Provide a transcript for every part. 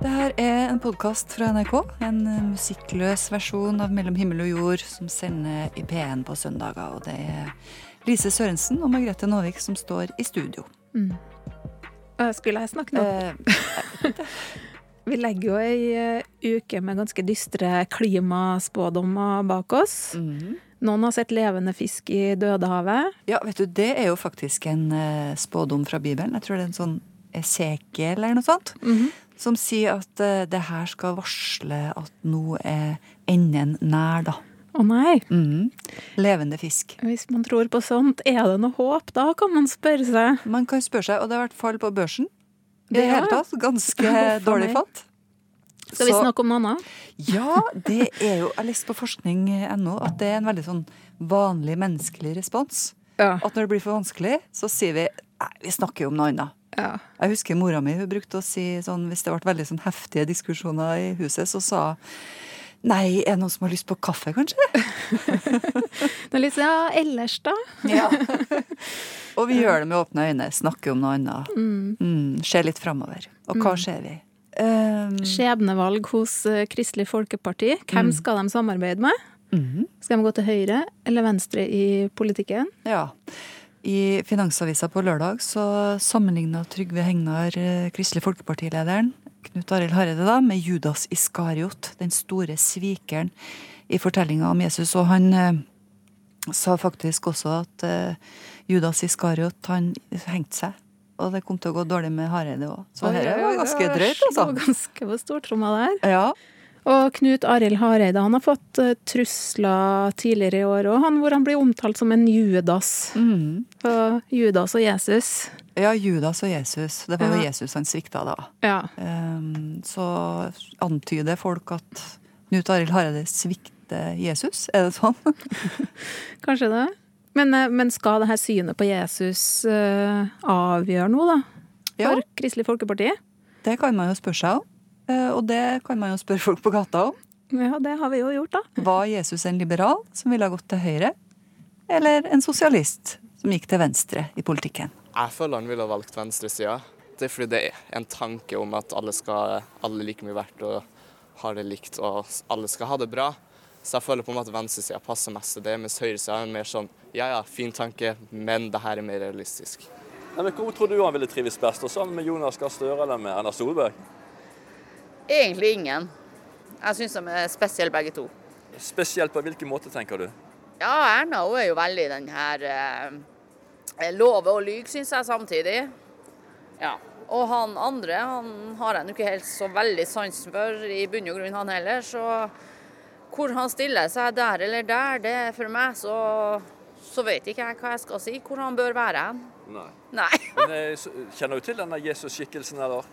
Det her er en podkast fra NRK. En musikkløs versjon av Mellom himmel og jord som sender i P1 på søndager. Og det er Lise Sørensen og Margrethe Nåvik som står i studio. Mm. Skulle jeg snakke nå? Eh, Vi legger jo ei eh, uke med ganske dystre klimaspådommer bak oss. Mm. Noen har sett levende fisk i Dødehavet. Ja, vet du, det er jo faktisk en spådom fra Bibelen. Jeg tror det er en sånn Esekiel eller noe sånt. Mm -hmm. Som sier at uh, det her skal varsle at nå er enden nær, da. Å nei. Mm. Levende fisk. Hvis man tror på sånt, er det noe håp? Da kan man spørre seg. Man kan spørre seg, og det i hvert fall på børsen. I det hele tatt. Ganske dårlig fått. Skal vi snakke om noe annet? Ja, det er jo Jeg leste på forskning.no at det er en veldig sånn vanlig menneskelig respons. Ja. At når det blir for vanskelig, så sier vi nei, vi snakker jo om noe annet. Ja. Jeg husker mora mi hun brukte å si sånn hvis det ble veldig sånn heftige diskusjoner i huset, så sa Nei, er det noen som har lyst på kaffe, kanskje? det er litt sånn, ja, ellers, da? ja. Og vi gjør det med åpne øyne, snakker om noe annet. Mm. Mm, ser litt framover. Og hva mm. ser vi? Um, Skjebnevalg hos uh, Kristelig Folkeparti. Hvem mm. skal de samarbeide med? Mm. Skal de gå til høyre eller venstre i politikken? Ja. I Finansavisa på lørdag så sammenligna Trygve Hegnar uh, Kristelig Folkeparti-lederen Knut Arild Hareide da, med Judas Iskariot, den store svikeren i fortellinga om Jesus. Og han eh, sa faktisk også at Judas Iskariot han hengte seg og det kom til å gå dårlig med Hareide òg. Så dette var ganske drøyt, altså. Det var ganske på stortromma der. Ja. Og Knut Arild Hareide han har fått uh, trusler tidligere i år òg, hvor han blir omtalt som en Judas. Mm. Judas og Jesus. Ja, Judas og Jesus. Det var jo ja. Jesus han svikta da. Ja. Um, så antyder folk at Knut Arild Hareide svikter Jesus. Er det sånn? Kanskje det. Men, eh, men, skal dette synet på Jesus uh, avgjøre noe, da? For ja. Kristelig Folkeparti? Det kan man jo spørre seg om. Uh, og det kan man jo spørre folk på gata om. Ja, det har vi jo gjort, da. Var Jesus en liberal som ville ha gått til høyre? Eller en sosialist som gikk til venstre i politikken? Jeg føler han ville ha valgt venstresida. Det er fordi det er en tanke om at alle skal alle like mye verdt og har det likt, og alle skal ha det bra. Så jeg føler på en måte venstresida passer mest til det, mens høyresida er mer sånn ja ja, fin tanke, men det her er mer realistisk. Nei, men Hvor tror du han ville trives best, sammen med Jonas Gahr Støre eller med Erna Solberg? Egentlig ingen. Jeg syns de er spesielle begge to. Spesielt på hvilken måte, tenker du? Ja, Erna hun er jo veldig den her eh, love og lyg, syns jeg samtidig. Ja. Og han andre han har jeg ikke helt så veldig sansen for i bunn og grunn, han heller. Så hvor han stiller seg der eller der, det er for meg så, så vet ikke jeg hva jeg skal si. Hvor han bør være hen. Nei. Nei. Men, eh, kjenner du til denne Jesus-skikkelsen, eller?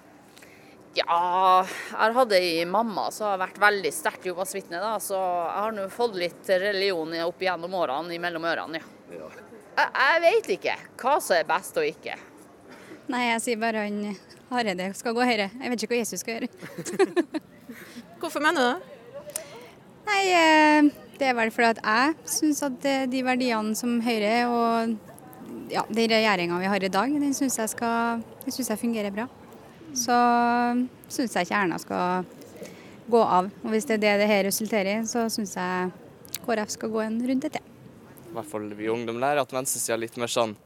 Ja, jeg hadde ei mamma som har vært veldig sterkt Jehovas vitne, da, så jeg har nå fått litt religion opp gjennom årene mellom ørene, ja. ja. Jeg, jeg vet ikke hva som er best og ikke. Nei, jeg sier bare han Hareide skal gå høyre. Jeg vet ikke hva Jesus skal gjøre. Hvorfor mener du det? Nei, eh, det er vel fordi at jeg syns at de verdiene som Høyre og ja, den regjeringa vi har i dag, den syns jeg, skal, den synes jeg fungerer bra. Så syns jeg ikke Erna skal gå av. Og hvis det er det det her resulterer i, så syns jeg KrF skal gå en runde til. I hvert fall vi ungdom lærer at venstresida er litt mer sånn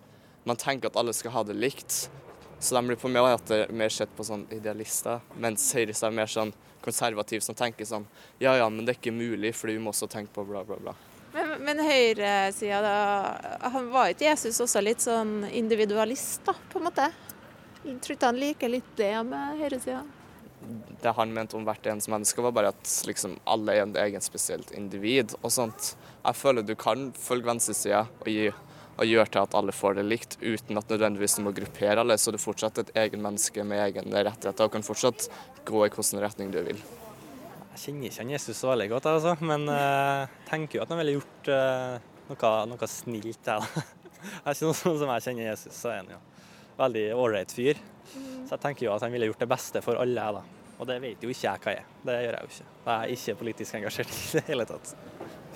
Man tenker at alle skal ha det likt. Så de blir på meg at det er mer sett på sånn idealister, mens høyresida er mer sånn konservativ som tenker sånn Ja ja, men det er ikke mulig, fordi vi må også tenke på bla, bla, bla. Men, men høyresida, da han Var ikke Jesus også litt sånn individualist, da, på en måte? Jeg tror ikke han liker litt det med høyresida? Det han mente om hvert eneste menneske, var bare at liksom alle er en egen spesielt individ og sånt. Jeg føler du kan følge venstresida og gi og gjøre til at alle får det likt, uten at nødvendigvis du må gruppere alle. Så du er fortsatt et egen menneske med egne rettigheter og kan fortsatt gå i hvilken retning du vil. Jeg kjenner ikke han Jesus så veldig godt, altså, men jeg uh, tenker jo at han ville gjort uh, noe, noe, snilt. Jeg, jeg er ikke noe som jeg kjenner Jesus, så er han jo veldig ålreit fyr. Så jeg tenker jo at han ville gjort det beste for alle. da. Og det vet jo ikke jeg hva jeg er. Det gjør jeg jo ikke. Jeg er ikke politisk engasjert i det hele tatt.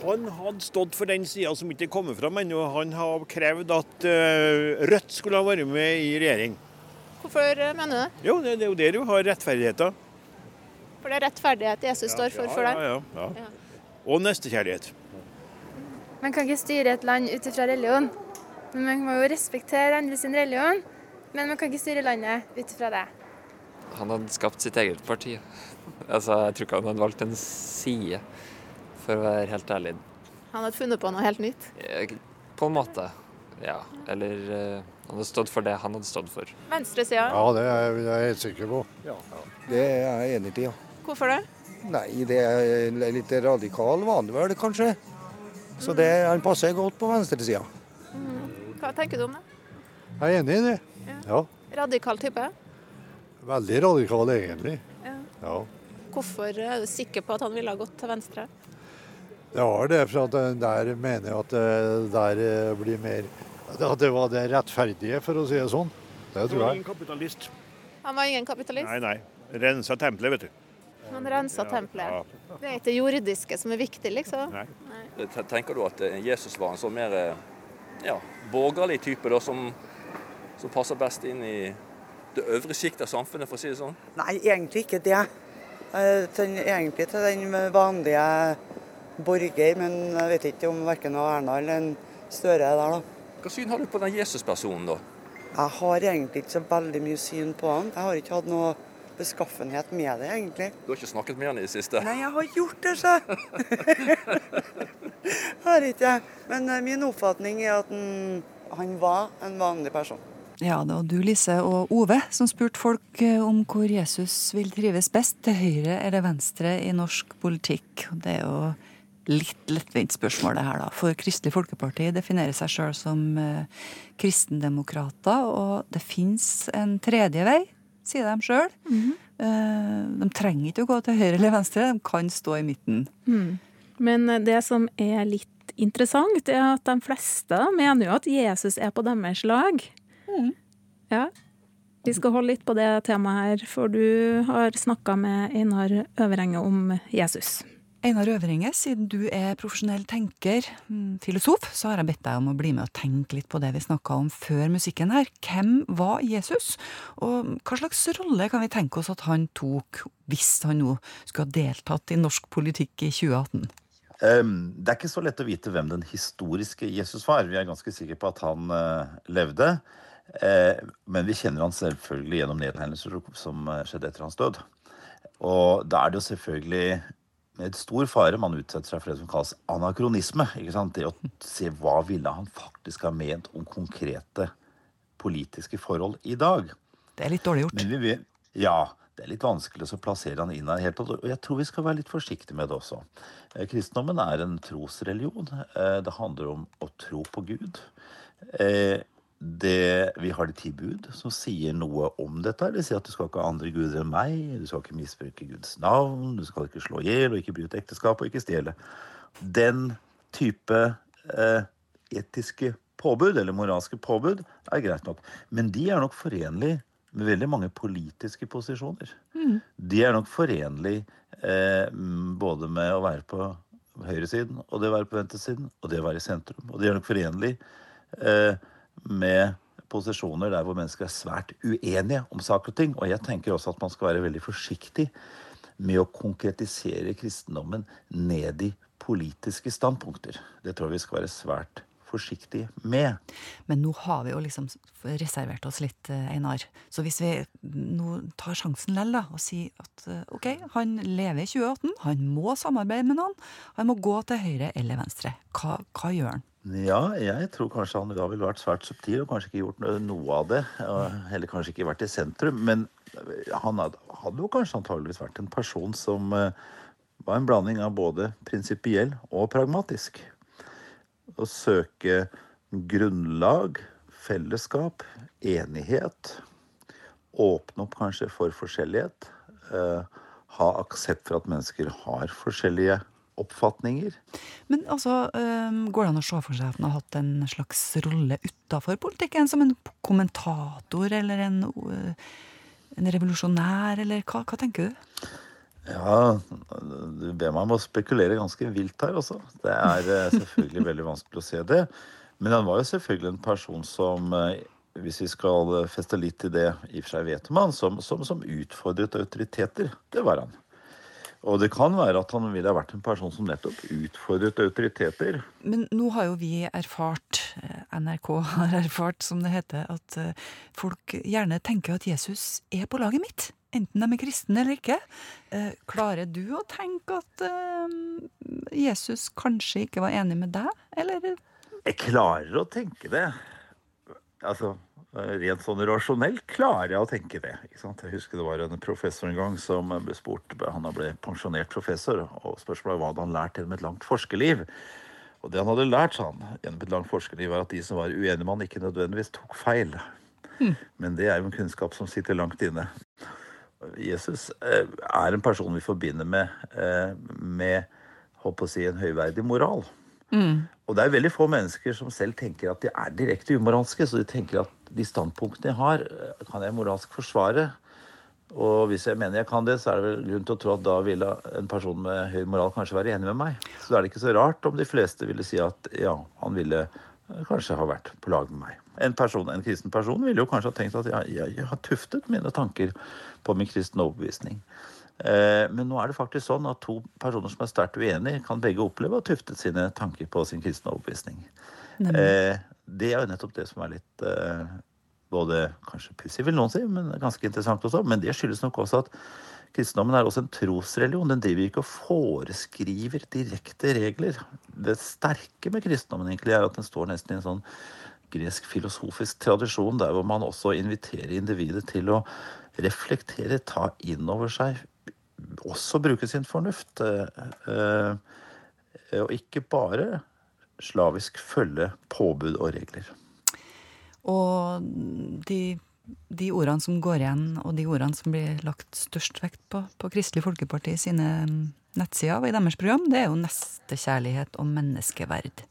Han hadde stått for den sida som ikke kommer fram ennå. Han har krevd at uh, Rødt skulle ha vært med i regjering. Hvorfor eh, mener du det? Jo, det, det er jo der du har rettferdigheten. For det er rettferdighet Jesus står for for deg? Ja, ja, ja. Og nestekjærlighet. Man kan ikke styre et land ut ifra religion. Men man må jo respektere andre sin religion. Men man kan ikke styre landet ut fra det. Han hadde skapt sitt eget parti. Altså, jeg tror ikke han hadde valgt en side, for å være helt ærlig. Han hadde funnet på noe helt nytt? Eh, På en måte, ja. Eller uh, han hadde stått for det han hadde stått for. Venstresida? Ja, det er jeg helt sikker på. Det er jeg enig i, ja. Hvorfor det? Nei, det er litt radikal vanevel, kanskje. Så det, han passer godt på venstresida. Hva tenker du om det? Jeg er enig i det. Ja. Radikal type? Veldig radikal, egentlig. Ja. Ja. Hvorfor er du sikker på at han ville ha gått til venstre? Det var det, for at eh, der mener jeg at det der eh, blir mer At det var det rettferdige, for å si det sånn. Det tror jeg. En kapitalist. Han var ingen kapitalist? Nei, nei. Rensa tempelet, vet du. Han rensa tempelet. Det er ikke det jordiske som er viktig, liksom? Nei. Nei. Tenker du at eh, Jesus var en sånn mer eh, ja, borgerlig type da, som, som passer best inn i det øvre sjiktet av samfunnet, for å si det sånn? Nei, egentlig ikke det. Den, egentlig til den vanlige borger, men jeg vet ikke om verken Erna eller en Støre er der, da. Hva syn har du på den Jesus-personen, da? Jeg har egentlig ikke så veldig mye syn på han. Jeg har ikke hatt noe beskaffenhet med det, egentlig. Du har ikke snakket med han i det siste? Nei, jeg har gjort det, så. har ikke jeg. Men eh, min oppfatning er at han, han var en vanlig person. Ja, det var du, Lise, og Ove som spurte folk eh, om hvor Jesus vil trives best, til høyre eller venstre i norsk politikk. Det er jo litt lettvint spørsmål, det her, da. For Kristelig Folkeparti definerer seg sjøl som eh, kristendemokrater, og det fins en tredje vei, sier de sjøl. eh, de trenger ikke å gå til høyre eller venstre, de kan stå i midten. Mm. Men det som er litt interessant, er at de fleste mener jo at Jesus er på deres lag. Ja. Vi skal holde litt på det temaet her, for du har snakka med Einar Øverenge om Jesus. Einar Øverenge, siden du er profesjonell tenker, mm, filosof, så har jeg bedt deg om å bli med og tenke litt på det vi snakka om før musikken her. Hvem var Jesus? Og hva slags rolle kan vi tenke oss at han tok, hvis han nå skulle ha deltatt i norsk politikk i 2018? Um, det er ikke så lett å vite hvem den historiske Jesus var. Vi er ganske sikre på at han eh, levde. Eh, men vi kjenner han selvfølgelig gjennom nedtegnelser som eh, skjedde etter hans død. Og da er det jo selvfølgelig med stor fare man utsetter seg for det som kalles anakronisme. ikke sant? Det å se hva ville han faktisk ha ment om konkrete politiske forhold i dag. Det er litt dårlig gjort. Men vi ja, det er litt vanskelig å plassere han inn her. Og jeg tror vi skal være litt forsiktige med det også. Eh, Kristendommen er en trosreligion. Det handler om å tro på Gud. Det, vi har de ti bud som sier noe om dette. Det sier at du skal ikke ha andre guder enn meg, du skal ikke misbruke Guds navn, du skal ikke slå i hjel og ikke bryte ekteskap og ikke stjele. Den type eh, etiske påbud, eller moralske påbud, er greit nok. Men de er nok forenlig med veldig mange politiske posisjoner. De er nok forenlig eh, både med å være på høyresiden og det å være på venstresiden og det å være i sentrum. Og de er nok forenlig eh, med posisjoner der hvor mennesker er svært uenige om saker og ting. Og jeg tenker også at man skal være veldig forsiktig med å konkretisere kristendommen ned i politiske standpunkter. Det tror jeg vi skal være svært forsiktige med. Men nå har vi jo liksom reservert oss litt, eh, Einar. Så hvis vi nå tar sjansen lell da, og sier at eh, ok, han lever i 2018, han må samarbeide med noen, han må gå til høyre eller venstre. Hva, hva gjør han? Ja, jeg tror kanskje han da ville vært svært subtil og kanskje ikke gjort noe av det. Eller kanskje ikke vært i sentrum. Men han hadde, jo kanskje antageligvis vært en person som eh, var en blanding av både prinsipiell og pragmatisk. Å søke grunnlag, fellesskap, enighet. Åpne opp kanskje for forskjellighet. eh, ha aksept for at mennesker har forskjellige oppfatninger. Men altså, går det an å se for seg at han har hatt en slags rolle utafor politikken? Som en kommentator eller en, øh, en revolusjonær, eller hva, hva tenker du? Ja, du ber meg om å spekulere ganske vilt her også. Det er eh, selvfølgelig veldig vanskelig å se det. Men han var jo selvfølgelig en person som, eh, hvis vi skal feste litt i det i og for seg vet man, som, som, som utfordret autoriteter. Det var han. Og det kan være at han ville ha vært en person som nettopp utfordret autoriteter. Men nå har jo vi erfart, eh, NRK har erfart, som det heter, at eh, folk gjerne tenker at Jesus er på laget mitt. Enten de er kristne eller ikke. Eh, klarer du å tenke at Jesus kanskje ikke var enig med deg, eller? Jeg klarer å tenke det. Altså, rent sånn rasjonelt klarer jeg å tenke det. Jeg husker det var en professor en gang som ble spurt Han ble pensjonert professor, og spørsmålet var hva hadde han lært gjennom et langt forskerliv. Og det han hadde lært, sa han, gjennom et langt forskerliv, var at de som var uenige med han, ikke nødvendigvis tok feil. Mm. Men det er jo en kunnskap som sitter langt inne. Jesus eh, er en person vi forbinder med, eh, med håper å si, en høyverdig moral. Mm. Og det er veldig få mennesker som selv tenker at de er direkte umoralske. Så de tenker at de standpunktene jeg har, eh, kan jeg moralsk forsvare. Og hvis jeg mener jeg kan det, så er det vel grunn til å tro at da ville en person med høy moral kanskje være enig med meg. Så da er det ikke så rart om de fleste ville si at ja, han ville eh, kanskje ha vært på lag med meg. En, person, en kristen person ville jo kanskje ha tenkt at jeg, jeg, jeg har tuftet mine tanker på min kristne overbevisning. Eh, men nå er det faktisk sånn at to personer som er sterkt uenige, kan begge oppleve å ha tuftet sine tanker på sin kristne overbevisning. Nemlig. det er jo nettopp det som er litt eh, både kanskje pussig, vil noen si, men ganske interessant også. Men det skyldes nok også at kristendommen er også en trosreligion. Den driver ikke og foreskriver direkte regler. Det sterke med kristendommen egentlig er at den står nesten i en sånn gresk filosofisk tradisjon der hvor man også inviterer individet til å reflektere, ta inn over seg også bruke sin fornuft. Eh, eh, og ikke bare slavisk følge påbud og regler. Og de, de, ordene som går igjen, og de ordene som blir lagt størst vekt på på Kristelig Folkeparti sine nettsider og i deres program, det er jo nestekjærlighet og menneskeverd.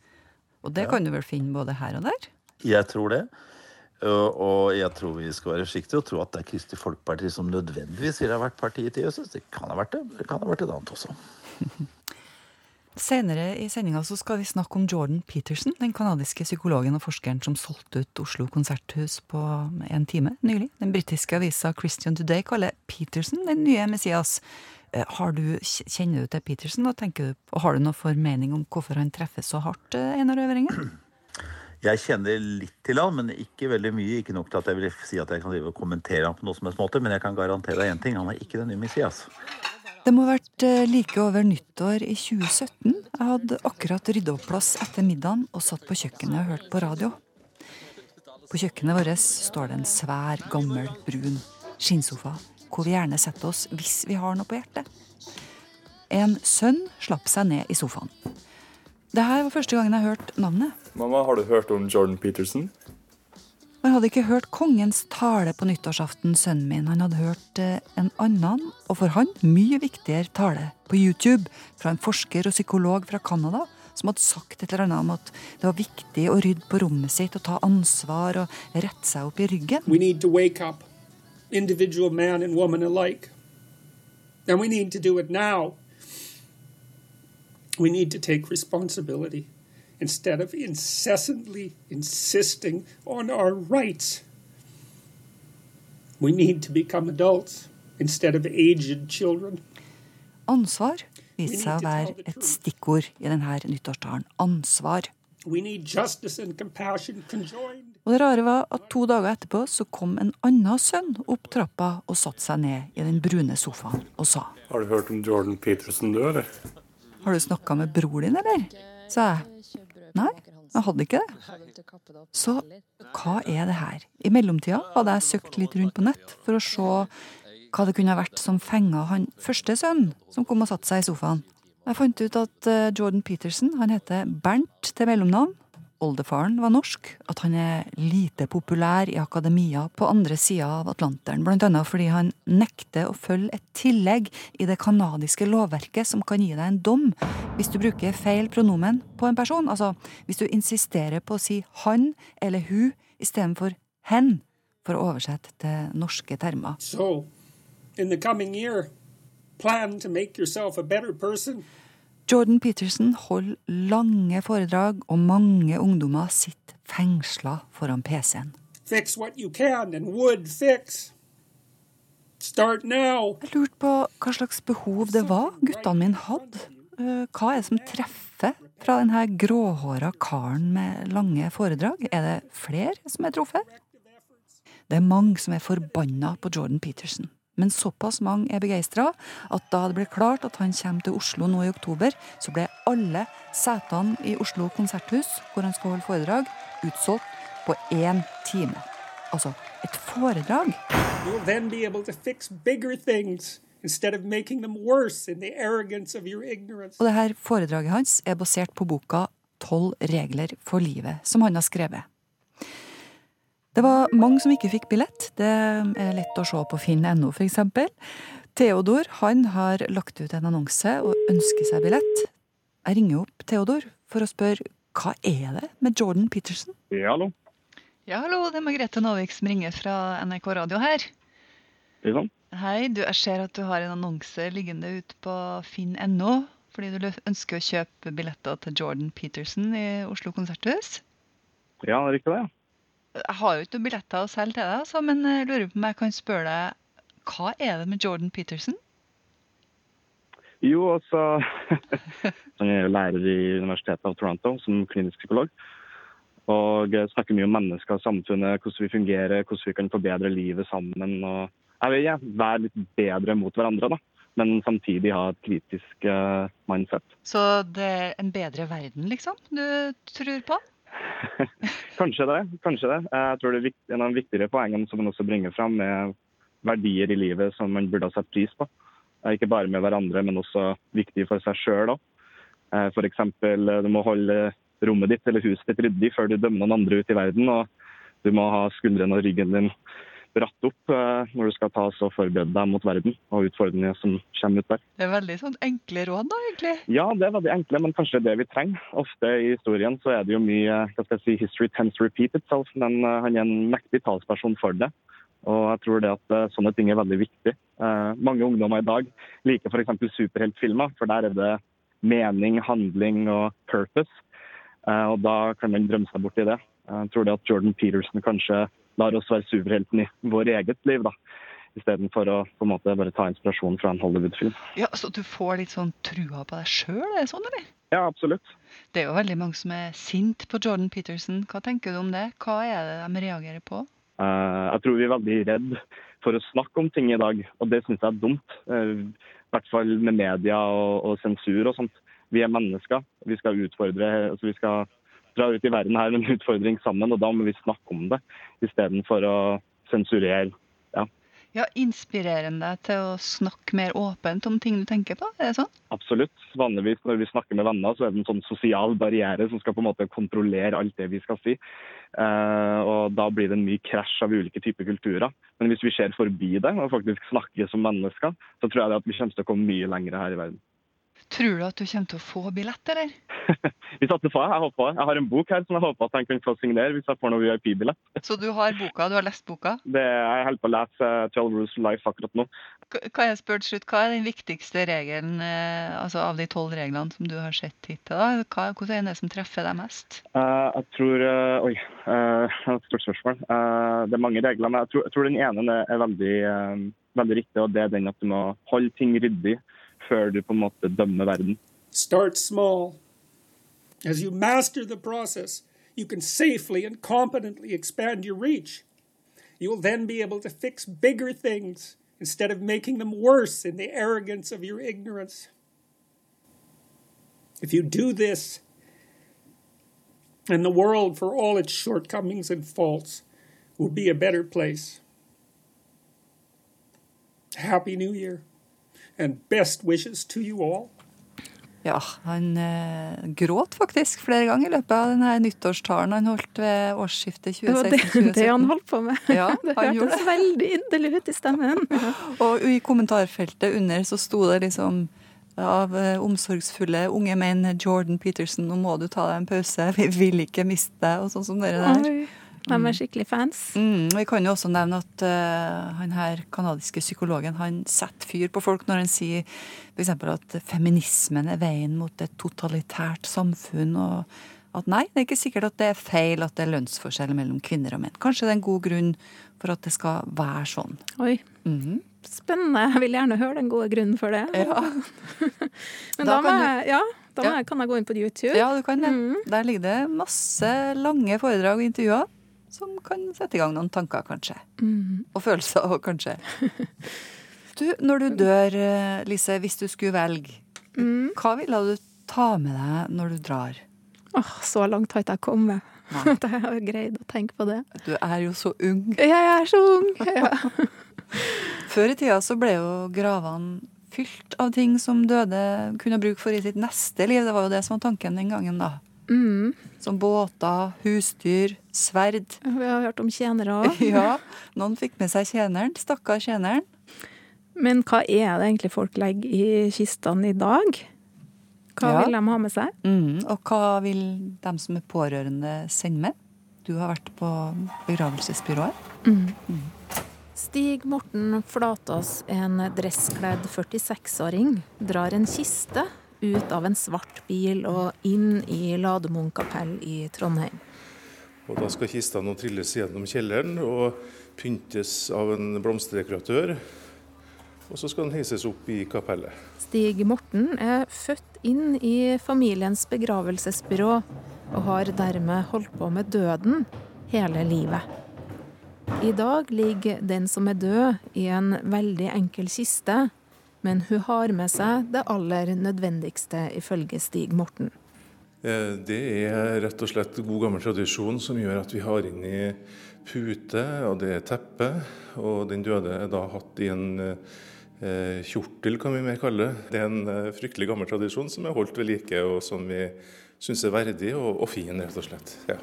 Og det ja. kan du vel finne både her og der? Jeg tror det. Og jeg tror vi skal være forsiktige og tro at det er Kristelig Folkeparti som nødvendigvis har vært partiet til Jesus. Det kan ha vært det, men det kan ha vært et annet også. Senere i sendinga skal vi snakke om Jordan Peterson, den canadiske psykologen og forskeren som solgte ut Oslo konserthus på en time nylig. Den britiske avisa Christian Today kaller Peterson den nye Messias. Eh, har du, kjenner du til Peterson, og, du, og har du noe formening om hvorfor han treffer så hardt, eh, Einar Øvringen? Jeg kjenner litt til han, men ikke veldig mye. Ikke nok til at jeg vil si at jeg kan kommentere han på noen som helst måte, men jeg kan garantere deg én ting. Han er ikke den nye Messias. Det må ha vært eh, like over nyttår i 2017. Jeg hadde akkurat rydda opp plass etter middagen og satt på kjøkkenet og hørte på radio. På kjøkkenet vårt står det en svær, gammel, brun skinnsofa hvor vi gjerne setter oss hvis vi har noe på hjertet. En sønn slapp seg ned i sofaen. Det her var første gangen jeg hørte navnet. Mamma, har du hørt om Jordan Peterson? Han hadde ikke hørt kongens tale på nyttårsaften, sønnen min. Han hadde hørt eh, en annen, og for han mye viktigere, tale på YouTube fra en forsker og psykolog fra Canada som hadde sagt et eller annet om at det var viktig å rydde på rommet sitt og ta ansvar og rette seg opp i ryggen. We need to wake up, individual man and woman alike. And we need to do it now. We need to take responsibility instead of incessantly insisting on our rights. We need to become adults instead of aged children. Ansvar viste seg å være et stikkord i denne nyttårstalen. Ansvar. Og det rare var at to dager etterpå så kom en annen sønn opp trappa og satte seg ned i den brune sofaen og sa Har du hørt om Jordan Peterson død, eller? Har du snakka med bror din, eller? sa jeg. Nei, jeg hadde ikke det. Så hva er det her? I mellomtida hadde jeg søkt litt rundt på nett for å se hva det kunne vært som fenga han første sønnen som kom og satte seg i sofaen. Jeg fant ut at eh, Jordan Peterson han heter Bernt til mellomnavn, oldefaren var norsk, at han er lite populær i akademia på andre sida av Atlanteren, blant annet fordi han nekter å følge et tillegg i det canadiske lovverket som kan gi deg en dom hvis du bruker feil pronomen på en person. Altså hvis du insisterer på å si han eller hun istedenfor hen, for å oversette til norske termer. So, in the coming year, plan to make yourself a better person. Jordan Peterson holder lange foredrag, og mange ungdommer sitter fengsla foran PC-en. Fix what you can and would fix. Start now. Jeg lurte på hva slags behov det var guttene mine hadde. Eh, Hva er det som treffer fra denne gråhåra karen med lange foredrag? Er det flere som er truffet? Det er mange som er forbanna på Jordan Peterson. Men såpass mange er begeistra at da det ble klart at han kommer til Oslo nå i oktober, så ble alle setene i Oslo konserthus, hvor han skal holde foredrag, utsolgt på én time. Altså et foredrag. Og det her foredraget hans er basert på boka Tolv regler for livet, som han har skrevet. Det var mange som ikke fikk billett. Det er lett å se på finn.no, f.eks. Theodor han har lagt ut en annonse og ønsker seg billett. Jeg ringer opp Theodor for å spørre hva er det med Jordan Peterson? Ja, hallo. Ja, hallo, det er Margrethe Nåvik som ringer fra NRK Radio her. Ja. Hei, du, jeg ser at du har en annonse liggende ute på finn.no, fordi du ønsker å kjøpe billetter til Jordan Peterson i Oslo konserthus. Ja, det er riktig det. ja. Jeg har jo ikke noen billetter å selge til deg, altså, men jeg lurer på om jeg kan spørre deg hva er det med Jordan Peterson? Jo, altså Han er jo lærer i Universitetet av Toronto som klinisk psykolog. Og snakker mye om mennesker og samfunnet, hvordan vi fungerer, hvordan vi kan forbedre livet sammen. og jeg vil ja, være litt bedre mot hverandre, da. Men samtidig ha et kritisk uh, mindset. Så det er en bedre verden, liksom, du tror på? Kanskje det. kanskje det. Jeg tror det er En av de viktigere poengene som man også bringer fram, er verdier i livet som man burde ha satt pris på. Eh, Ikke bare med hverandre, men også viktig for seg sjøl òg. F.eks. du må holde rommet ditt eller huset ditt ryddig før du dømmer noen andre ut i verden. Og du må ha skuldrene og ryggen din bratt opp eh, når du skal ta og forberede deg mot verden og utfordringene som kommer ut der. Det er veldig sånn enkle råd, da, egentlig. Ja, det er veldig enkle, men kanskje det vi trenger. Ofte i historien så er det jo mye hva skal jeg si, history tends to repeat itself, men eh, han er en mektig talsperson for det. Og jeg tror det at eh, sånne ting er veldig viktig. Eh, mange ungdommer i dag liker f.eks. superheltfilmer, for der er det mening, handling og purpose. Eh, og da kan man drømme seg bort i det. Jeg tror det at Jordan Peterson kanskje lar oss være superhelten i vår eget liv, da. Istedenfor å på en måte bare ta inspirasjon fra en Hollywood-film. Ja, Så du får litt sånn trua på deg sjøl, er det sånn, eller? Ja, absolutt. Det er jo veldig mange som er sint på Jordan Peterson. Hva tenker du om det? Hva er det de reagerer på? Uh, jeg tror vi er veldig redd for å snakke om ting i dag, og det syns jeg er dumt. Uh, I hvert fall med media og, og sensur og sånt. Vi er mennesker. Vi skal utfordre altså Vi skal dra ut i verden her med en utfordring sammen, og da må vi snakke om det istedenfor å sensurere. Ja, Ja, Inspirerende til å snakke mer åpent om ting du tenker på? Er det sånn? absolutt. Vanligvis når vi snakker med venner, så er det en sånn sosial barriere som skal på en måte kontrollere alt det vi skal si. Eh, og da blir det en mye krasj av ulike typer kulturer. Men hvis vi ser forbi det og faktisk snakker som mennesker, så tror jeg det at vi kommer til å komme mye lenger her i verden. Tror du at du kommer til å få billett, eller? Vi satser på det. Jeg håper det. Jeg har en bok her som jeg håper at jeg kan få signere hvis jeg får noe VIP-billett. Så du har boka, du har lest boka? Det Jeg holder på å lese eh, 12 Rules for Life akkurat nå. K- Kan jeg spørre til slutt, Hva er den viktigste regelen eh, altså av de tolv reglene som du har sett hittil? Hva, hvordan er det som treffer deg mest? Uh, jeg tror uh, Oi, eh, det er et stort spørsmål. Uh, det er mange regler, men jeg tror, jeg tror den ene er, veldig, veldig riktig. og Det er den at du må holde ting ryddig før du på en måte dømmer verden. Start small. As you master the process, you can safely and competently expand your reach. You will then be able to fix bigger things instead of making them worse in the arrogance of your ignorance. If you do this, and the world, for all its shortcomings and faults, will be a better place. Happy New Year, and best wishes to you all. Ja, han eh, gråt faktisk flere ganger i løpet av denne nyttårstalen han holdt ved årsskiftet Det var det, 2016-2017. det han holdt på med. Ja, det han hørtes det. veldig inderlig ut i stemmen. Og i kommentarfeltet under så sto det liksom av eh, omsorgsfulle unge menn Jordan Peterson, nå må du ta deg en pause, vi vil ikke miste deg, og sånn som dere der. Oi, de er skikkelig fans. Mm, vi kan jo også nevne at uh, han her kanadiske psykologen han setter fyr på folk når han sier f.eks. at feminismen er veien mot et totalitært samfunn. og at nei, det er ikke sikkert at det er feil at det er lønnsforskjell mellom kvinner og menn. Kanskje det er en god grunn for at det skal være sånn. Oi. Mhm. spennende. Jeg vil gjerne høre den gode grunnen for det. Ja. Men Da da, må jeg, ja, da må Ja. jeg, kan jeg gå inn på YouTube. Ja, du kan det. Mm. Der ligger det masse lange foredrag og intervjuer som kan sette i gang noen tanker, kanskje. Mm. Og følelser òg, kanskje. Du, når du dør, eh, Lise, hvis du skulle velge, Mm. hva ville du ta med deg når du drar? Åh, så langt har ikke jeg kommet. At jeg har greid å tenke på det. Du er jo så ung. Jeg er så ung! Ja. Før i tida så ble jo gravene fylt av ting som døde kunne bruke for i sitt neste liv. Det var jo det som var tanken den gangen, da. Mm. Som båter, husdyr, sverd. Vi har hørt om tjenere òg. Ja, noen fikk med seg tjeneren. Stakkar tjeneren. Men hva er det egentlig folk legger i kistene i dag? Hva Ja. vil de ha med seg? Mm, og hva vil de som er pårørende sende med? Du har vært på begravelsesbyrået. Mm. Stig Morten Flatås, en dresskledd 46-åring, drar en kiste ut av en svart bil og inn i Lademoen kapell i Trondheim. Og da skal kista nå trilles gjennom kjelleren og pyntes av en blomsterdekoratør. Og så skal den heises opp i kapellet. Stig Morten er født inn i familiens begravelsesbyrå, og har dermed holdt på med døden hele livet. I dag ligger den som er død i en veldig enkel kiste, men hun har med seg det aller nødvendigste ifølge Stig Morten. Eh, Det er rett og slett god gammel tradisjon som gjør at vi har inni pute, og det er teppe. Og den døde er da hatt i en eh, kjortel, kan vi mer kalle det. Det er en eh, fryktelig gammel tradisjon som er holdt ved like, og som vi syns er verdig og, og fin, rett og slett. Ja.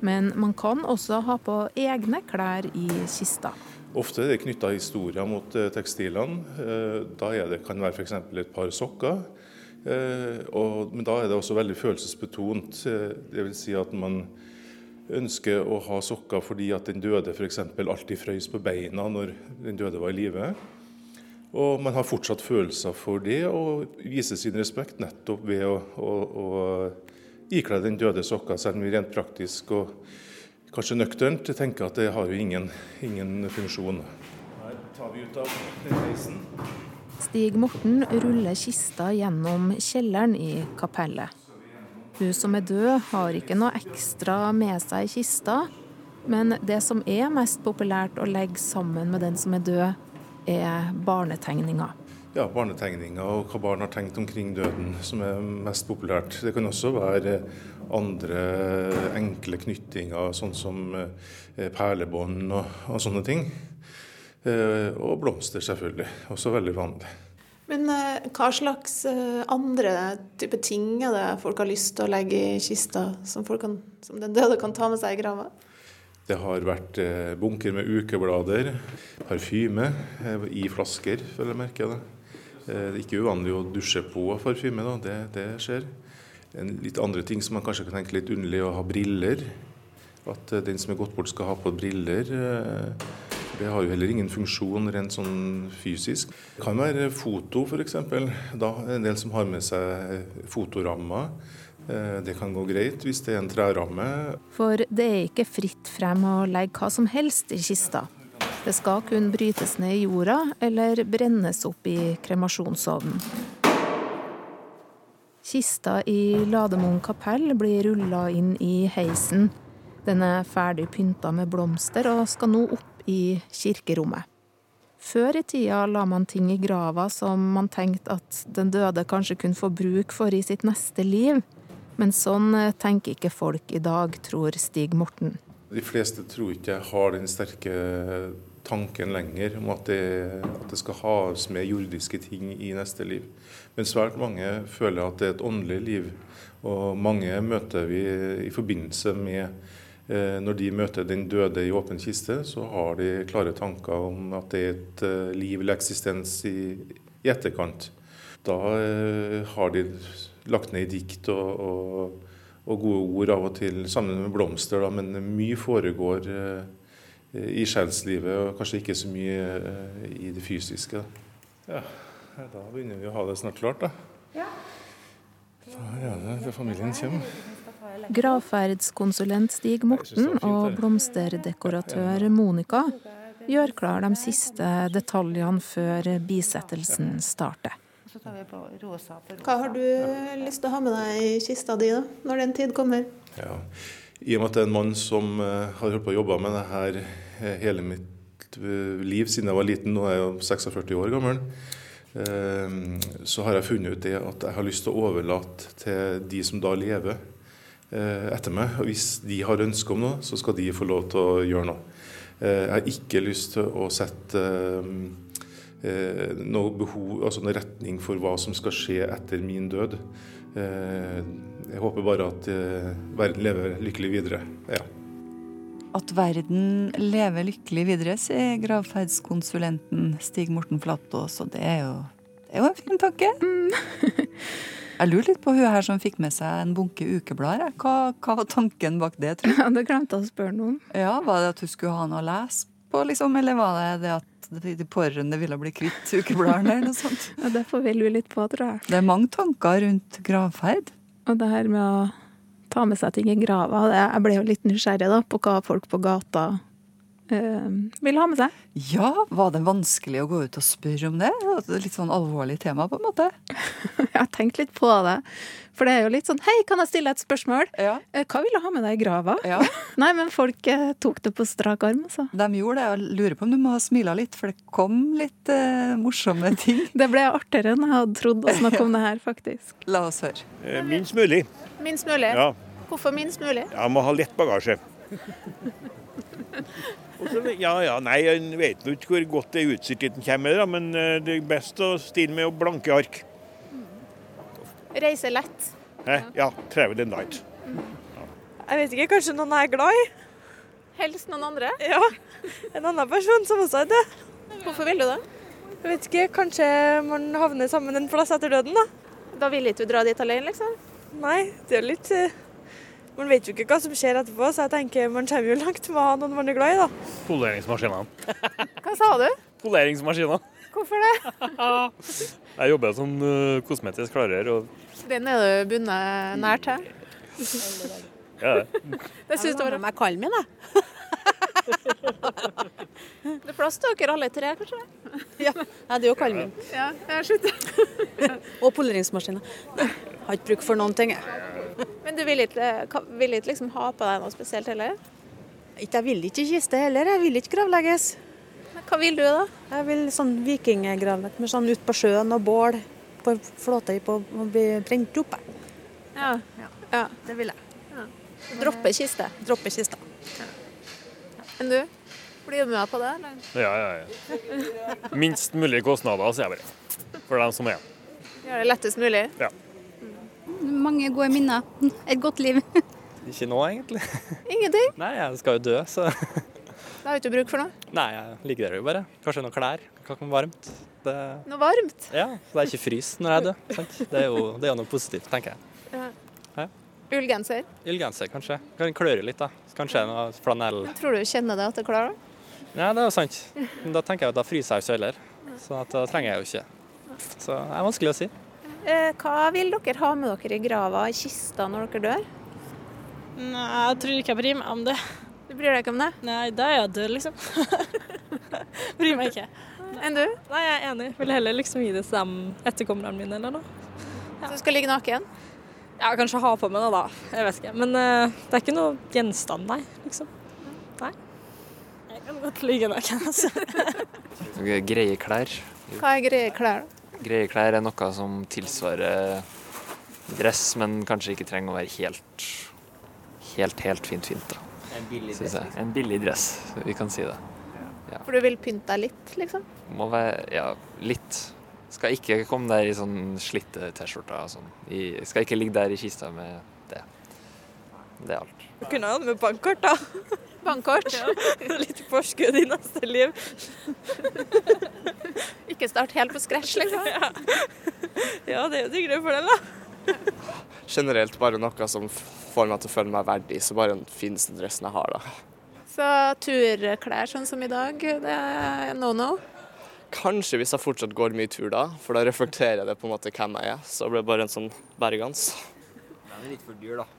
Men man kan også ha på egne klær i kista. Ofte er det knytta historier mot eh, tekstilene. Eh, Da er det, kan det være f.eks. et par sokker. Eh, og, men da er det også veldig følelsesbetont. Det vil si at man ønsker å ha sokker fordi at den døde f.eks. alltid frøys på beina når den døde var i live. Og man har fortsatt følelser for det, og viser sin respekt nettopp ved å, å, å ikle den døde sokker, selv om vi rent praktisk og kanskje nøkternt tenker at det har jo ingen, ingen funksjon. Her tar vi ut av heisen. Stig Morten ruller kista gjennom kjelleren i kapellet. Hun som er død, har ikke noe ekstra med seg i kista, men det som er mest populært å legge sammen med den som er død, er barnetegninger. Ja, barnetegninger og hva barn har tenkt omkring døden, som er mest populært. Det kan også være andre enkle knyttinger, sånn som eh, perlebånd og, og sånne ting. Eh, Og blomster, selvfølgelig. Også veldig vanlig. Men eh, hva slags eh, andre type ting er det folk har lyst til å legge i kista, som, folk kan, som den døde kan ta med seg i grava? Det har vært eh, bunker med ukeblader, parfyme eh, i flasker, føler jeg merker det. Eh, Det er ikke uvanlig å dusje på parfyme, da. Det, det skjer. En litt andre ting som man kanskje kan tenke litt underlig, å ha briller. At eh, den som er gått bort skal ha på briller. eh, Det har jo heller ingen funksjon rent sånn fysisk. Det kan være foto, f.eks. Da en del som har med seg fotorammer. Eh, Det kan gå greit hvis det er en treramme. For det er ikke fritt frem å legge hva som helst i kista. Det skal kun brytes ned i jorda eller brennes opp i kremasjonsovnen. Kista i Lademoen kapell blir rulla inn i heisen. Den er ferdig pynta med blomster og skal nå opp i kirkerommet. Før i tida la man ting i grava som man tenkte at den døde kanskje kunne få bruk for i sitt neste liv. Men sånn tenker ikke folk i dag, tror Stig Morten. De fleste tror ikke jeg har den sterke tanken lenger om at det, at det skal has med jordiske ting i neste liv. Men svært mange føler at det er et åndelig liv. Og mange møter vi i forbindelse med eh, Når de møter den døde i åpen kiste, så har de klare tanker om at det er et eh, liv eller eksistens i, i etterkant. Da eh, har de lagt ned i dikt og, og, og gode ord av og til sammen med blomster, da, men mye foregår eh, i sjelslivet, og kanskje ikke så mye eh, i det fysiske. Ja, da begynner vi å ha det snart klart, da. Da er det til familien kommer. Gravferdskonsulent Stig Morten og blomsterdekoratør Monica gjør klar de siste detaljene før bisettelsen starter. Hva har du lyst til å ha med deg i kista di da, når den tid kommer? Ja. I og med at det er en mann som uh, har holdt på å jobbe med det her uh, hele mitt uh, liv siden jeg var liten, nå er jeg jo 46 år gammel, så har jeg funnet ut det at jeg har lyst til å overlate til de som da lever etter meg. Og hvis de har ønske om noe, så skal de få lov til å gjøre noe. Jeg har ikke lyst til å sette noe behov, altså noen retning for hva som skal skje etter min død. Jeg håper bare at verden lever lykkelig videre. Ja. At verden lever lykkelig videre, sier gravferdskonsulenten Stig Morten Flatås, og det er jo, det er jo en fin tanke. Mm. Jeg lurer litt på hun her som fikk med seg en bunke ukeblader. Hva, hva, var tanken bak det? tror jeg? Ja, Det glemte jeg å spørre noen. Ja, Var det at hun skulle ha noe å lese på, liksom? Eller var det det at de pårørende ville bli kvitt ukebladene, eller noe sånt? Ja, Det får vi lure litt på, tror jeg. Det er mange tanker rundt gravferd. Og det her med å ta med seg ting i grava, jeg ble jo litt nysgjerrig da, på hva folk på gata vil ha med seg. Ja, var det vanskelig å gå ut og spørre om det? Det Litt sånn alvorlig tema, på en måte. Jeg har tenkt litt på det. For det er jo litt sånn Hei, kan jeg stille et spørsmål? Ja. Eh, Hva vil du ha med deg i grava? Ja. Nei, men folk eh, tok det på strak arm, altså. De gjorde det. Jeg lurer på om du må ha smila litt, for det kom litt eh, morsomme ting. Det ble artigere enn jeg hadde trodd å snakke om det her, faktisk. La oss høre. Eh, Minst mulig. Minst mulig? Ja. Hvorfor minst mulig? Jeg må ha lett bagasje. Så- ja, ja, nei, En vet nå ikke hvor godt det er utstyrt den kommer, da, men eh, det er best å stille med blanke ark. Reise lett. Hæ? ja, travel and light. Jeg vet ikke, kanskje noen jeg er glad i? Helst noen andre? Ja. En annen person som også er død. Hvorfor vil du det? Jeg vet ikke, kanskje man havner sammen en plass etter døden, da. Da vil ikke du dra dit alene, liksom? Nei, det er litt eh, Man vet jo ikke hva som skjer etterpå, så jeg tenker man kommer jo langt med å ha noen man er glad i, da. Poleringsmaskinene. Hva sa du? Poleringsmaskiner. Hvorfor det? Jeg jobber som uh, kosmetisk klarer. Og Den er du bundet nært til. ja, det. Syns du var meg kallen min, jeg. Det er plass til dere alle tre, kanskje? Ja, det er jo kallen min. Ja, jeg slutter. Og poleringsmaskiner. Har ikke bruk for noen ting, jeg. Du vil ikke, vil ikke liksom ha på deg noe spesielt heller? Ikke, jeg vil ikke kiste heller. Jeg vil ikke gravlegges. Hva vil du, da? Jeg vil sånn vikinggravlegg med sånn ut på sjøen og bål på flåtøy på å bli brent opp. Ja. Ja. ja. Det vil jeg. Droppe kiste. Droppe kista. Men du? Blir du med på det? Eller? Ja, ja, ja. Minst mulig kostnader, sier jeg bare. For dem som er. Gjøre det lettest mulig? Ja. Mange gode minner. Et godt liv. Ikke nå, egentlig. Ingenting? Nei, jeg skal jo dø, så Det har du ikke bruk for noe? Nei, jeg liker det jo bare. Kanskje noen klær. Kanskje noe varmt. Det... Noe varmt? Ja, så jeg ikke fryser når jeg dør. Sant? Det er jo det er jo noe positivt, tenker jeg. Ja. Ja. Ullgenser? Ildgenser, kanskje. Kan kløre litt, da. Kanskje noe flanell. Tror du kjenner det at det er klar? da? Ja, det er jo sant. Men da tenker jeg at da fryser jeg jo ikke heller. Så da trenger jeg jo ikke. Så det er vanskelig å si. Eh, hva vil dere ha med dere i grava, i kista, når dere dør? Nei, jeg tror ikke jeg bryr meg om det. Du bryr deg ikke om det? Nei, da er jeg død, liksom. bryr meg ikke. Enn du? Nei, jeg er enig. Vil heller liksom gi det til dem etterkommerne mine eller noe. Så du skal ligge naken? Ja, kanskje ha på meg noe, da. Jeg vet ikke. Men uh, det er ikke noe gjenstand, nei. Liksom. Nei. Jeg kan godt ligge naken, altså. Greie klær. Hva er greie klær? da? Greie klær er noe som tilsvarer dress, men kanskje ikke trenger å være helt, helt, helt fint fint. da. En billig Synes jeg. En billig dress, vi kan si det. For du vil pynte deg litt, liksom? Må være, ja, litt. Skal ikke komme der i sånn slitte T-skjorter og sånn. I- Skal ikke ligge der i kista med det. Det er alt. Du kunne hatt med bankkort, da. Bankkort? Ja. Litt forskudd i neste liv. Ikke start helt på scratch, liksom? Ja, ja det er jo diggere for fordel, da. Generelt bare noe som får meg til å føle meg verdig, så bare den fineste dressen jeg har, da. Så turklær sånn som i dag, det er no no? Kanskje hvis jeg fortsatt går mye tur da, for da reflekterer jeg det på en måte hvem jeg er. Så blir det bare en sånn bergans. Den er litt for dyr, da.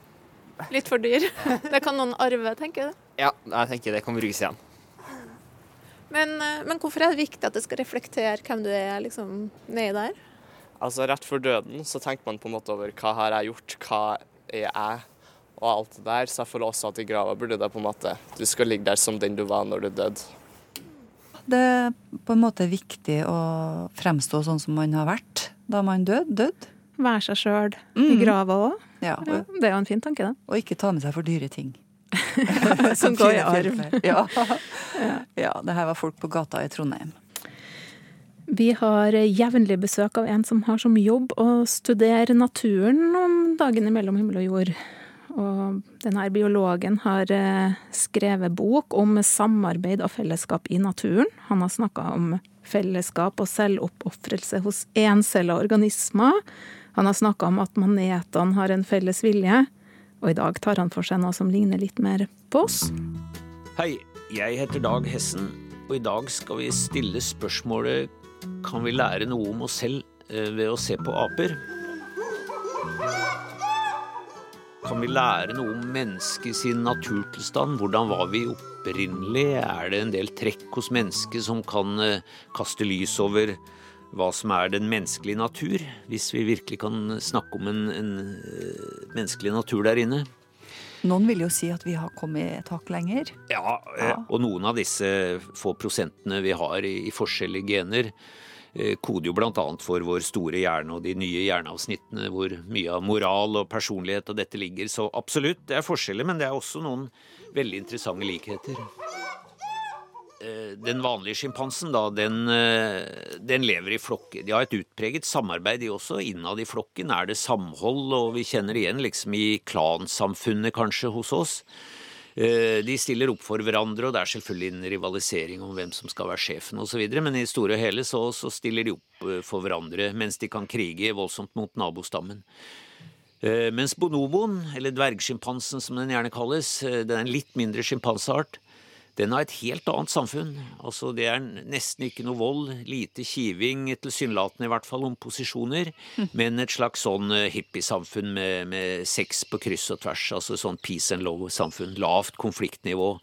Litt for dyr. Det kan noen arve, tenker du? Ja, jeg tenker det kan brukes igjen. Men, eh, men, hvorfor er det viktig at det skal reflektere hvem du er liksom, nedi der? Altså Rett før døden så tenker man på en måte over hva har jeg gjort, hva er jeg, og alt det der. Så jeg føler også at i grava burde det på en måte Du skal ligge der som den du var når du døde. Det er på en måte viktig å fremstå sånn som man har vært da man døde. Død. Være seg sjøl mm. i grava òg. Ja, ja, det er jo en fin tanke, det. Og ikke ta med seg for dyre ting. som går i arv. ja. ja. Det her var folk på gata i Trondheim. Vi har jevnlig besøk av en som har som jobb å studere naturen om dagene mellom himmel og jord. Og denne biologen har eh, skrevet bok om samarbeid og fellesskap i naturen. Han har snakka om fellesskap og selvoppofrelse hos encella organismer. Han har snakka om at manetene har en felles vilje. Og i dag tar han for seg noe som ligner litt mer på oss. Hei, jeg heter Dag Hessen, og i dag skal vi stille spørsmålet Kan vi lære noe om oss selv eh, ved å se på aper? Kan vi lære noe om mennesket sin naturtilstand? Hvordan var vi opprinnelig? Er det en del trekk hos mennesket som kan eh, kaste lys over hva som er den menneskelige natur, hvis vi virkelig kan snakke om en, en eh, menneskelig natur der inne. Noen vil jo si at vi har kommet et hakk lenger. Ja, ja, og noen av disse få prosentene vi har i, i forskjellige gener, eh, koder jo bl.a. for vår store hjerne og de nye hjerneavsnittene hvor mye av moral og personlighet og dette ligger. Så absolutt, det er forskjeller, men det er også noen veldig interessante likheter. Eh, den vanlige sjimpansen, da, den, eh, den, lever i flokker. De har et utpreget samarbeid, de også. Innad i flokken er det samhold, og vi kjenner igjen liksom i klansamfunnet kanskje hos oss. Eh, de stiller opp for hverandre, og det er selvfølgelig en rivalisering om hvem som skal være sjefen osv., men i store og hele så, så stiller de opp for hverandre mens de kan krige voldsomt mot nabostammen. Mens bonoboen, eller dvergsjimpansen som den gjerne kalles, det er en litt mindre sjimpanseart, den har et helt annet samfunn. Altså, det er nesten ikke noe vold, lite kiving, tilsynelatende i hvert fall, om posisjoner, mm. men et slags sånn eh, hippiesamfunn med, med sex på kryss og tvers. Altså sånn peace and love-samfunn. Lavt konfliktnivå,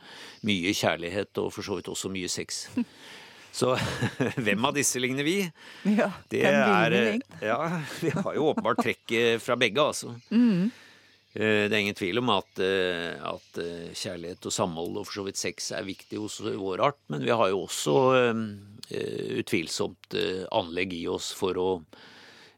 mye kjærlighet og for så vidt også mye sex. Så hvem av disse ligner vi? Ja, det er eh, Ja, vi har jo åpenbart trekk fra begge, altså. Mm. Eh, det er ingen tvil om at, eh, at, eh, kjærlighet og samhold og for så vidt sex er viktig hos vår art, men vi har jo også utvilsomt anlegg i oss for å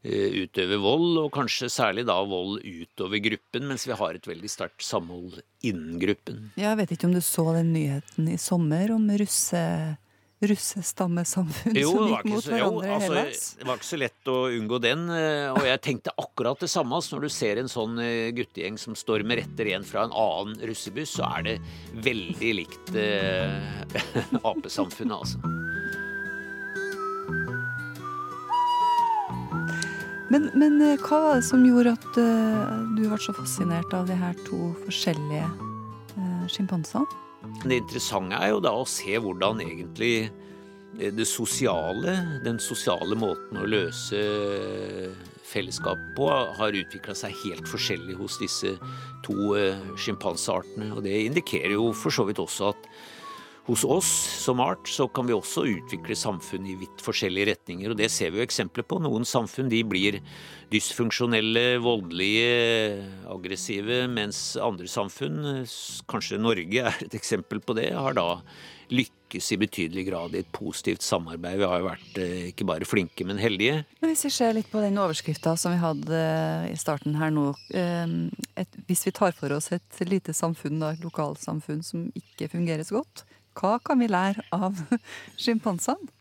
utøve vold, og kanskje særlig da vold utover gruppen, mens vi har et veldig sterkt samhold innen gruppen. Jeg vet ikke om du så den nyheten i sommer om russe russestammesamfunn som gikk mot hverandre jo, altså, i Hellas? Det var ikke så lett å unngå den. Eh, og jeg tenkte akkurat det samme. Altså, når du ser en sånn eh, guttegjeng som stormer etter en fra en annen russebuss, så er det veldig likt eh, apesamfunnet, altså. Men, men, eh, hva var det som gjorde at uh, du ble så fascinert av de her to forskjellige uh, sjimpansene? Det interessante er jo da å se hvordan egentlig eh, det sosiale, den sosiale måten å løse fellesskap på, har utvikla seg helt forskjellig hos disse to eh, sjimpanseartene. Og det indikerer jo for så vidt også at hos oss som art så kan vi også utvikle samfunn i vidt forskjellige retninger, og det ser vi jo eksempler på. Noen samfunn de blir dysfunksjonelle, voldelige, aggressive, mens andre samfunn, kanskje Norge er et eksempel på det, har da lykkes i betydelig grad i et positivt samarbeid. Vi har jo vært eh, ikke bare flinke, men heldige. Men Hvis vi ser litt på den overskrifta som vi hadde eh, i starten her nå. Eh, et, hvis vi tar for oss et lite samfunn, da, et lokalsamfunn som ikke fungerer så godt, hva kan vi lære av sjimpansene?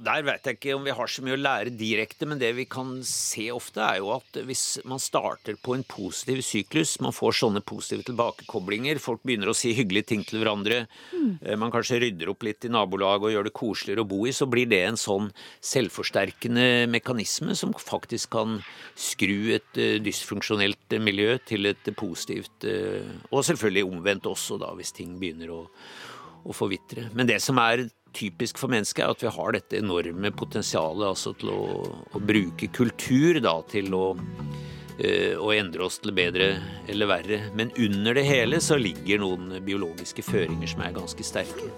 Der vet jeg ikke om vi har så mye å lære direkte, men det vi kan se ofte, er jo at hvis man starter på en positiv syklus, man får sånne positive tilbakekoblinger, folk begynner å si hyggelige ting til hverandre, mm. man kanskje rydder opp litt i nabolaget og gjør det koseligere å bo i, så blir det en sånn selvforsterkende mekanisme som faktisk kan skru et uh, dysfunksjonelt miljø til et positivt, og selvfølgelig omvendt også, da, hvis ting begynner å å forvitre. Men det som er typisk for mennesket, er at vi har dette enorme potensialet altså til å, å bruke kultur da, til å, å endre oss til bedre eller verre. Men under det hele så ligger noen biologiske føringer som er ganske sterke.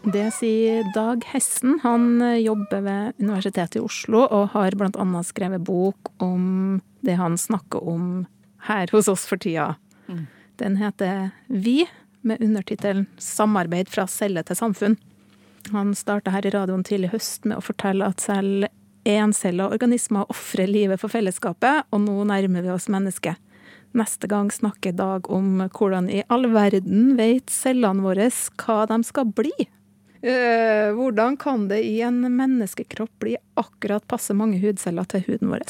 Det sier Dag Hessen. Han jobber ved Universitetet i Oslo og har bl.a. skrevet bok om det han snakker om her hos oss for tida. Mm. Den heter Vi, med undertittelen 'Samarbeid fra celle til samfunn'. Han starta her i radioen tidlig i høst med å fortelle at selv encella organismer ofrer livet for fellesskapet, og nå nærmer vi oss mennesket. Neste gang snakker Dag om hvordan i all verden vet cellene våre hva de skal bli. Uh, hvordan kan det i en menneskekropp bli akkurat passe mange hudceller til huden vår?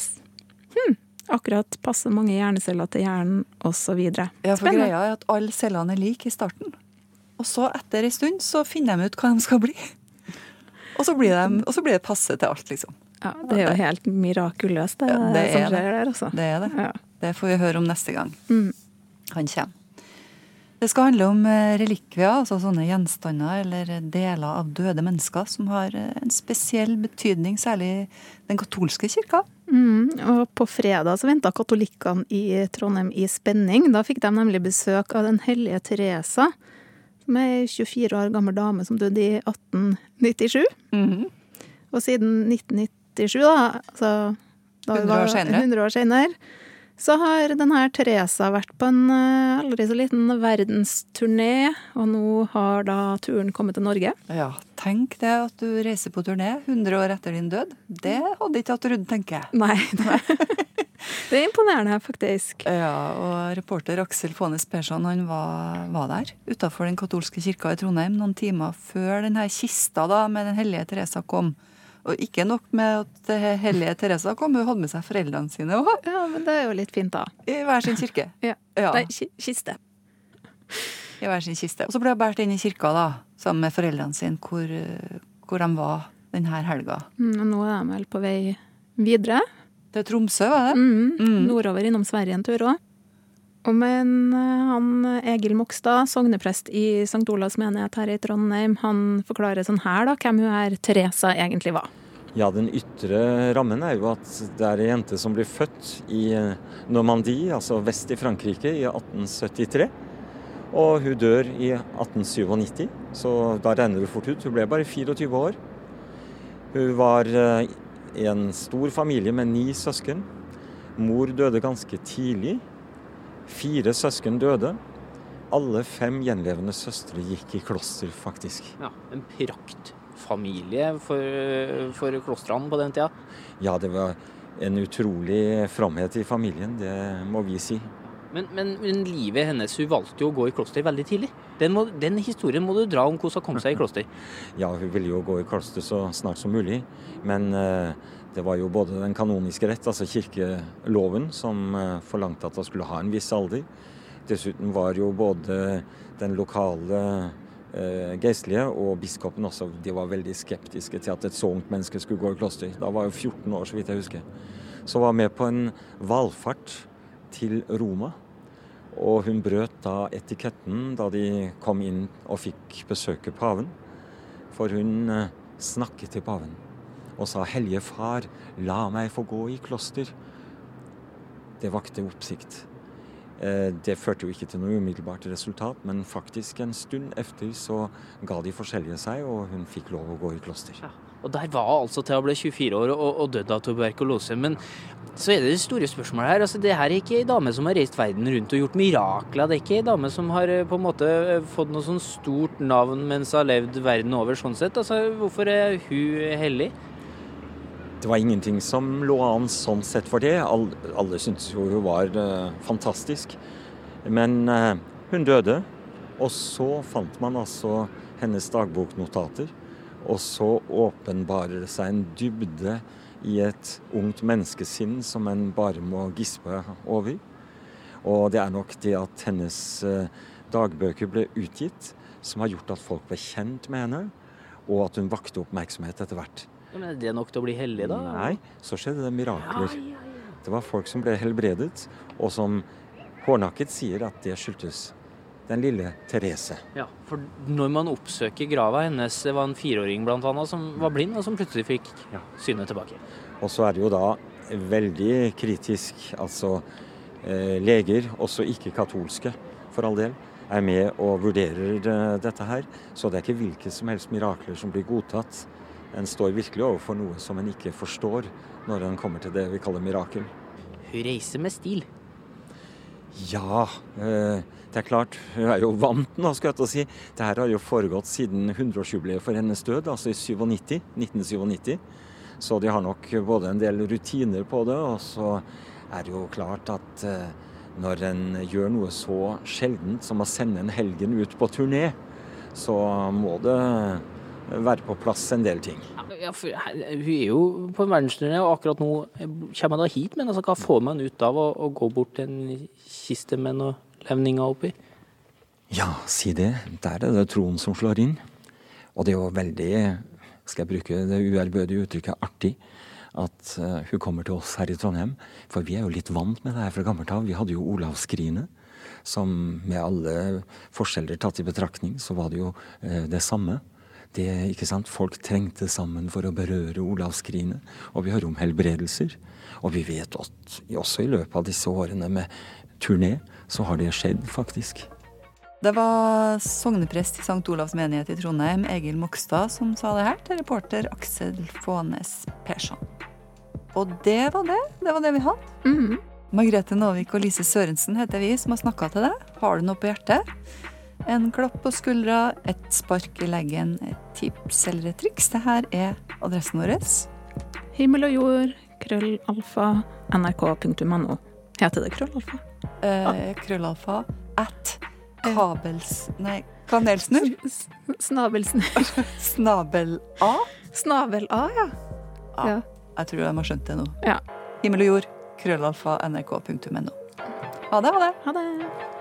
Hm, akkurat passe mange hjerneceller til hjernen, osv. Ja, for greia er at alle cellene er like i starten. Og så etter en stund så finner de ut hva de skal bli. Og så blir, de, og så blir det passe til alt, liksom. Ja, Det er jo helt mirakuløst, det, ja, det som skjer der. Altså. Det er det. Ja. Det får vi høre om neste gang mm. han kommer. Det skal handle om eh, relikvier, altså sånne gjenstander eller deler av døde mennesker som har eh, en spesiell betydning, særlig den katolske kirka. Mm, og på fredag så venta katolikkene i Trondheim i spenning. Da fikk de nemlig besøk av Den hellige Teresa, som er ei 24 år gammel dame som døde i 1897. Mm -hmm. Og siden 1997, da, altså da 100 år senere, 100 år senere så har denne Teresa vært på en eh, aldri så liten verdensturné, og nå har da turen kommet til Norge. Ja, tenk det at du reiser på turné 100 år etter din død. Det hadde ikke hatt rudd, tenker jeg. Nei. det er imponerende, faktisk. Ja, og reporter Aksel Faanes Persson han var, var der utafor den katolske kirka i Trondheim noen timer før denne kista da med Den hellige Teresa kom. Og ikke nok med at hellige Teresa kom, hun hadde med seg foreldrene sine òg. Ja, men det er jo litt fint, da. I hver sin kirke. Ja. ja. Nei, kiste. I hver sin kiste. Og så ble hun båret inn i kirka da, sammen med foreldrene sine, hvor, hvor de var denne helga. Mm, og nå er de vel på vei videre. Til Tromsø, var det? Mm, mm. Nordover innom Sverige en tur òg. Og men eh, han Egil Mokstad, sogneprest i St. Olavs menighet her i Trondheim, han forklarer sånn her da, hvem hun her Teresa egentlig var. Ja, Den ytre rammen er jo at det er ei jente som blir født i eh, Normandie, altså vest i Frankrike, i 1873. Og hun dør i 1897, så da regner det fort ut. Hun ble bare 24 år. Hun var eh, i en stor familie med ni søsken. Mor døde ganske tidlig. Fire søsken døde. Alle fem gjenlevende søstre gikk i kloster, faktisk. Ja, En praktfamilie for, for klostrene på den tida? Ja, det var en utrolig framhet i familien, det må vi si. Men, men, men, livet hennes, hun valgte jo å gå i kloster veldig tidlig. Den, må, den historien må du dra om hvordan hun kom seg i kloster. Ja, hun ville jo gå i kloster så snart som mulig. Men eh, det var jo både den kanoniske rett, altså kirkeloven, som eh, forlangte at hun skulle ha en viss alder. Dessuten var jo både den lokale eh, geistlige og biskopen også de var veldig skeptiske til at et så ungt menneske skulle gå i kloster. Da var hun 14 år, så vidt jeg husker. Så var med på en valfart til Roma. Og hun brøt da etiketten da de kom inn og fikk besøke paven. For hun eh, snakket til paven og sa 'Hellige Far, la meg få gå i kloster'. Det vakte oppsikt. Eh, det førte jo ikke til noe umiddelbart resultat, men faktisk en stund efter så ga de forskjellige seg, og hun fikk lov å gå i kloster. Ja. Og der var altså til å bli 24 år og, og døde av tuberkulose. Men så er det det store spørsmålet her. altså Det her er ikke ei dame som har reist verden rundt og gjort mirakler. Det er ikke ei dame som har eh, på en måte eh, fått noe sånn stort navn mens hun har levd verden over sånn sett. Altså Hvorfor er hun hellig? Det var ingenting som lå an sånn sett for det. Alle, syntes jo hun var uh, fantastisk. Men hun døde, og så fant man altså hennes dagboknotater. Og så åpenbarer det seg en dybde i et ungt menneskesinn som en bare må gispe over. Og det er nok det at hennes uh, dagbøker ble utgitt, som har gjort at folk ble kjent med henne, og at hun vakte oppmerksomhet etter hvert. Men Er det nok til å bli hellig, da? Nei, så skjedde det mirakler. Ja, ja, det var folk som ble helbredet, og som hårnakket sier at det skyldtes den lille Therese. Ja, for når man oppsøker grava hennes, det var en fireåring blant annet som var blind, og som plutselig fikk synet tilbake. Og så er det jo da veldig kritisk, altså eh, leger, også ikke katolske for all del, er med og vurderer eh, dette her. Så det er ikke hvilke som helst mirakler som blir godtatt. En står virkelig overfor noe som en ikke forstår når en kommer til det vi kaller mirakel. Hun reiser med stil. Ja, eh, det er klart. Hun er jo vant nå, skal jeg til å si. Det her har jo foregått siden 100-årsjubileet for hennes død, altså i 97, 1997. Så de har nok både en del rutiner på det, og så er det jo klart at eh, når en gjør noe så sjeldent som å sende en helgen ut på turné, så må det være på plass en del ting. Ja, for hun er jo på en verdensturné, og akkurat nå kommer hun da hit. Men altså, hva får man ut av å, å gå bort til en kiste med noen levninger oppi? Ja, si det. Der er det troen som slår inn. Og det er jo veldig, skal jeg bruke det uærbødige uttrykket, artig at eh, hun kommer til oss her i Trondheim. For vi er jo litt vant med det her fra gammelt av. Vi hadde jo Olavskrinet. Som med alle forskjeller tatt i betraktning, så var det jo eh, det samme. Det, ikke sant? Folk trengte sammen for å berøre Olavskrinet. Og vi hører om helbredelser. Og vi vet at også i løpet av disse årene med turné, så har det skjedd, faktisk. Det var sogneprest i St. Olavs menighet i Trondheim, Egil Mokstad, som sa det her til reporter Aksel Fånes Persson. Og det var det. Det var det vi hadde. Margrethe Nåvik og Lise Sørensen heter vi som har snakka til deg. Har du noe på hjertet? En klapp på skuldra, et spark i leggen, et tips eller et triks. Det her er adressen vår. Himmel og jord, krøllalfa, nrk.no. Heter det krøllalfa? Eh, krøllalfa at kabels... Nei, kanelsnurr. Snabelsnurr. Snabel-A? Snabel-A, ja. Ja. Jeg tror de har skjønt det nå. Ja. Himmel og jord, krøllalfa, nrk.no. Ha det, ha det. Ha det.